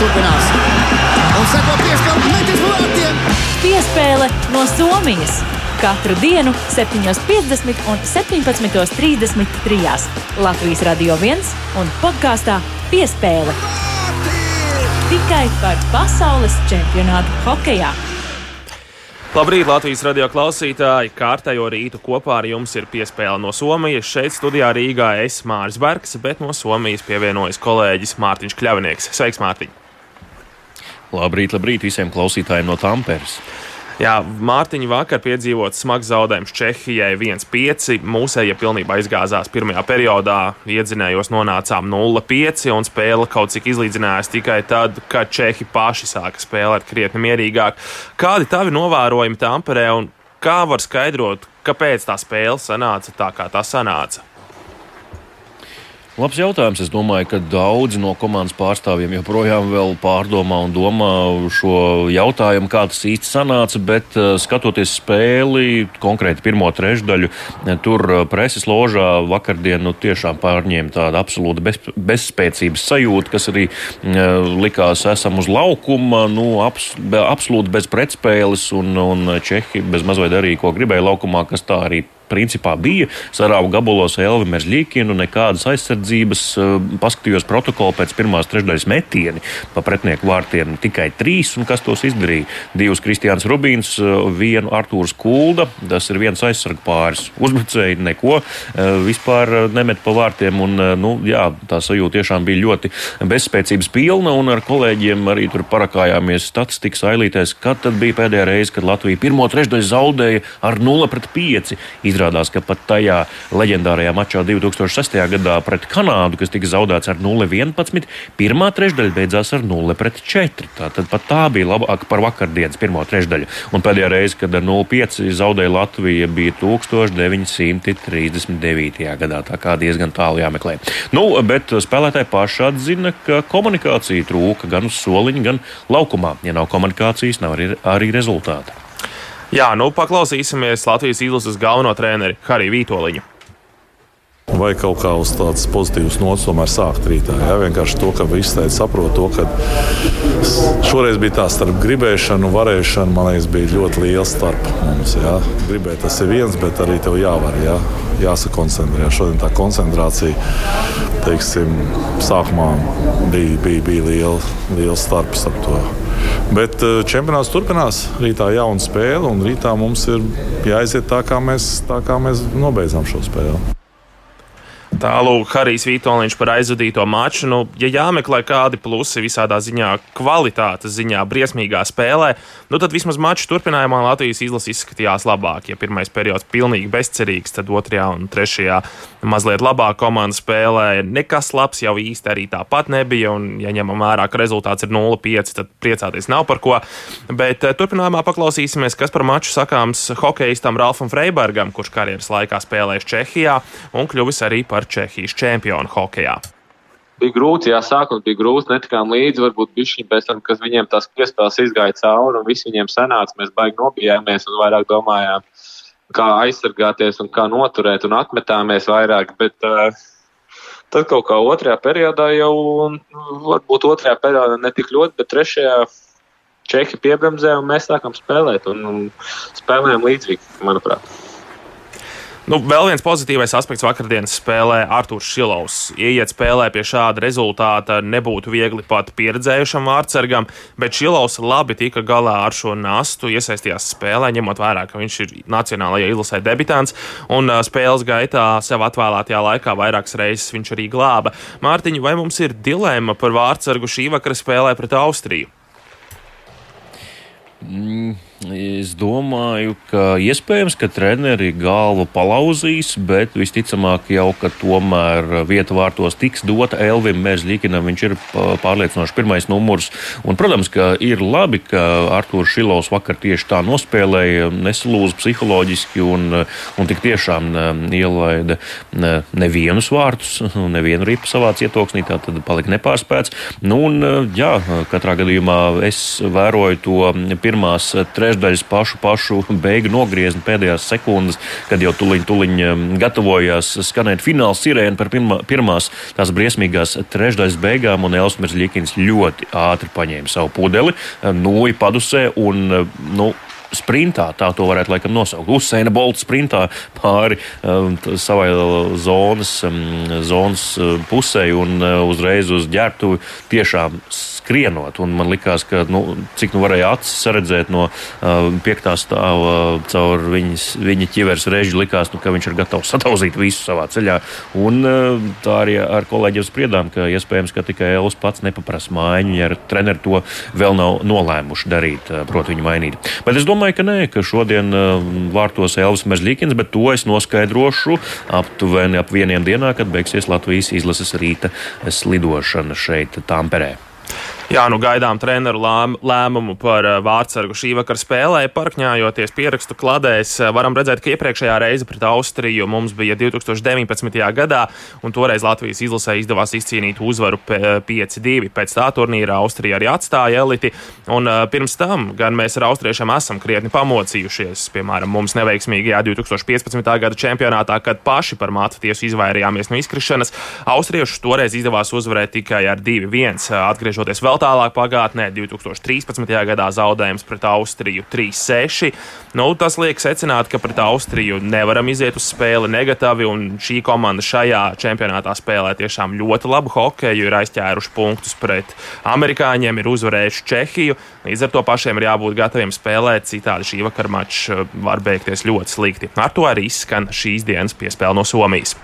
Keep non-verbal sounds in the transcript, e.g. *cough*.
turpinās. Un seko piespēle metis vārtiem. Piespēle no Somijas. Katru dienu 7.50 un 17.33. Latvijas Radio 1 un podkāstā Piespēle. Tikai par pasaules čempionātu hokejā. Labrīt, Latvijas radio klausītāji! Kārtējo rītu kopā ar jums ir piespēle no Somijas. Šeit studijā Rīgā es Mārcis Bergs, bet no Somijas pievienojas kolēģis Mārtiņš Kļavinieks. Sveiks, Mārtiņ! Labrīt, labrīt visiem klausītājiem no Tamperes! Jā, Mārtiņa vakar piedzīvot smags zaudējums Čehijai 1-5. Mūsēja pilnībā izgāzās pirmajā periodā, iedzinējos nonācām 0-5 un spēle kaut cik izlīdzinājās tikai tad, kad Čehi paši sāka spēlēt krietni mierīgāk. Kādi tavi novērojumi Tamperē un kā var skaidrot, kāpēc tā spēle sanāca tā, kā tā sanāca? Labs jautājums. Es domāju, ka daudzi no komandas pārstāvjiem joprojām pārdomā un domā šo jautājumu, kā tas īsti sanāca. Bet eh, skatoties spēli, konkrēti pirmo trešdaļu, eh, tur eh, preses ložā vakardien nu, tiešām pārņēma tāda absolūta bez, bezspēcības sajūta, kas arī likās esam uz laukuma, nu, abs, absolūti bez pretspēles, un, un Čehi bez mazliet darīja, ko gribēja laukumā, kas tā arī principā bija. Sarāvu gabalos Elvi Merzļīkinu, nekādas aizsardzības. Eh, paskatījos protokolu pēc pirmās trešdaļas metieni pa pretinieku vārtiem tikai trīs, un kas tos izdarīja? Divus Kristiāns Rubīns, eh, vienu Artūrs Kulda, tas ir viens aizsargu pāris. Uzbrucēji neko eh, vispār nemet pa vārtiem, un nu, jā, tā sajūta tiešām bija ļoti bezspēcības pilna, un ar kolēģiem arī tur parakājāmies statistikas ailītēs, kad tad bija pēdējā reize, kad Latvija pirmo trešdaļu zaudēja ar 0 pret 5. Izrādās, ka pat tajā leģendārajā mačā 2006. gadā pret Kanādu, kas tika zaudēts ar 0-11, pirmā trešdaļa beidzās ar 0-4. Tātad pat tā bija labāka par vakardienas pirmo trešdaļu. Un pēdējā reize, kad ar 0-5 zaudēja Latvija, bija 1939. gadā. Tā kā diezgan tālu jāmeklē. Nu, bet spēlētāji paši atzina, ka komunikācija trūka gan uz soliņa, gan laukumā. Ja nav komunikācijas, nav arī, arī rezultāta. Jā, nu paklausīsimies Latvijas izlases galveno treneri Hariju Vītoliņu. Vai kaut kā uz tādas pozitīvas nots tomēr sākt rītā. Jā, vienkārši to, ka visi teica, saprot to, ka šoreiz bija tā starp gribēšanu un varēšanu, man liekas, bija ļoti liela starp mums. Jā. Gribēt tas ir viens, bet arī tev jāvar, jā. jāsakoncentrē. Šodien tā koncentrācija, teiksim, sākumā bija, bija, bija liela, liela starp starp to. Bet eh, čempionāts turpinās. Rītā jauna spēle, un rītā mums ir jāiziet tā, kā mēs, tā, kā mēs nobeidzām šo spēli. Tālāk, Harijs Vitoļņš par aizvadīto maču. Nu, ja jāmeklē kādi plusi visādā ziņā, kvalitātes ziņā, briesmīgā spēlē, nu, tad vismaz maču turpinājumā Latvijas izlase izskatījās labāk. Ja pirmais periods pilnīgi bezcerīgs, tad otrajā un trešajā mazliet labāk komanda spēlēja. Nekas labs jau īsti arī tāpat nebija. Un, ja ņemam vērā, ka rezultāts ir 0-5, tad priecāties nav par ko. Bet eh, turpinājumā paklausīsimies, kas par maču sakāms hokeistam Ralfam Freibergam, kurš karjeras laikā spēlējis Čehijā un kļuvis arī par Čehijas čempionu hokeja. Bija grūti, jā, sākumā bija grūti, netikām līdzi, varbūt bišķiņi pēc tam, kad viņiem tās piespēles izgāja cauri un viss viņiem sanāca, mēs baigi nobijāmies un vairāk domājām, kā aizsargāties un kā noturēt un atmetāmies vairāk, bet uh, tad kaut kā otrajā periodā jau, varbūt otrajā periodā netik ļoti, bet trešajā Čehi piebremzē un mēs sākam spēlēt un, un spēlējam līdzīgi, manuprāt. Nu, vēl viens pozitīvais aspekts vakardienas spēlē - Arthurs Šilovs. Ieiet spēlē pie šāda rezultāta nebūtu viegli pat pieredzējušam vārdsargam, bet Šilovs labi tika galā ar šo nastu, iesaistījās spēlē, ņemot vērā, ka viņš ir nacionālajā izlasē debitants, un spēles gaitā sev atvēlētajā laikā vairākas reizes viņš arī glāba. Mārtiņ, vai mums ir dilemma par vārdsargu šī vakara spēlē pret Austriju? Mm. Es domāju, ka iespējams, ka treneri galvu palauzīs, bet visticamāk jau, ka tomēr vieta vārtos tiks dota Elvim Mērzļikinam. Viņš ir pārliecinoši pirmais numurs. Un, protams, ka ir labi, ka Artūrs Šilovs vakar tieši tā nospēlēja, nesalūza psiholoģiski un, un tik tiešām ielaida nevienus vārtus, *laughs* nevienu ripu savā cietoksnī, tā tad palika nepārspēts. Nu, un, jā, katrā gadījumā es vēroju to pirmās trešās trešdaļas pašu, pašu beigu nogriezni pēdējās sekundes, kad jau tuliņ, tuliņ gatavojās skanēt fināla sirēna par pirmā, pirmās tās briesmīgās trešdaļas beigām, un Elsmers Ļikins ļoti ātri paņēma savu pudeli, nūja padusē un, nu, sprintā, tā to varētu laikam nosaukt. Uzsēna Bolts sprintā pāri um, savai zonas, um, zonas pusē un uh, uzreiz uz ģērbtuvi tiešām skrienot. Man likās, ka nu, cik nu varēja acis saredzēt no uh, piektā stāva caur viņas, viņa ķiveres režģi, likās, nu, ka viņš ir gatavs satauzīt visu savā ceļā. Un uh, tā arī ar kolēģiem spriedām, ka iespējams, ka tikai Elvis pats nepaprasa mājiņu, ja treneri to vēl nav nolēmuši darīt, uh, proti viņu mainīt. Bet es domāju, ka nē, ka šodien uh, vārtos Elvis Merzlikins, bet to es noskaidrošu aptuveni ap vieniem dienā, kad beigsies Latvijas izlases rīta slidošana šeit, Tamperē. Jā, nu gaidām treneru lēm, lēmumu par uh, vārdsargu šī vakara spēlē. Parkņājoties pierakstu kladēs, uh, varam redzēt, ka iepriekšējā reize pret Austriju mums bija 2019. gadā, un toreiz Latvijas izlasē izdevās izcīnīt uzvaru 5-2. Pēc tā turnīra Austrija arī atstāja eliti, un pirms tam gan mēs ar austriešiem esam krietni pamocījušies. Piemēram, mums neveiksmīgajā 2015. gada čempionātā, kad paši par mācu tiesu izvairījāmies no izkrišanas, austriešus toreiz izdevās uzvarēt tikai ar 2-1, atgriežoties vēl Vēl tālāk pagātnē, 2013. gadā zaudējums pret Austriju 3-6. Nu, tas liek secināt, ka pret Austriju nevaram iziet uz spēli negatīvi, un šī komanda šajā čempionātā spēlē tiešām ļoti labu hokeju, ir aizķēruši punktus pret amerikāņiem, ir uzvarējuši Čehiju. Līdz ar to pašiem ir jābūt gataviem spēlēt, citādi šī vakar mačs var beigties ļoti slikti. Ar to arī izskan šīs dienas piespēle no Somijas.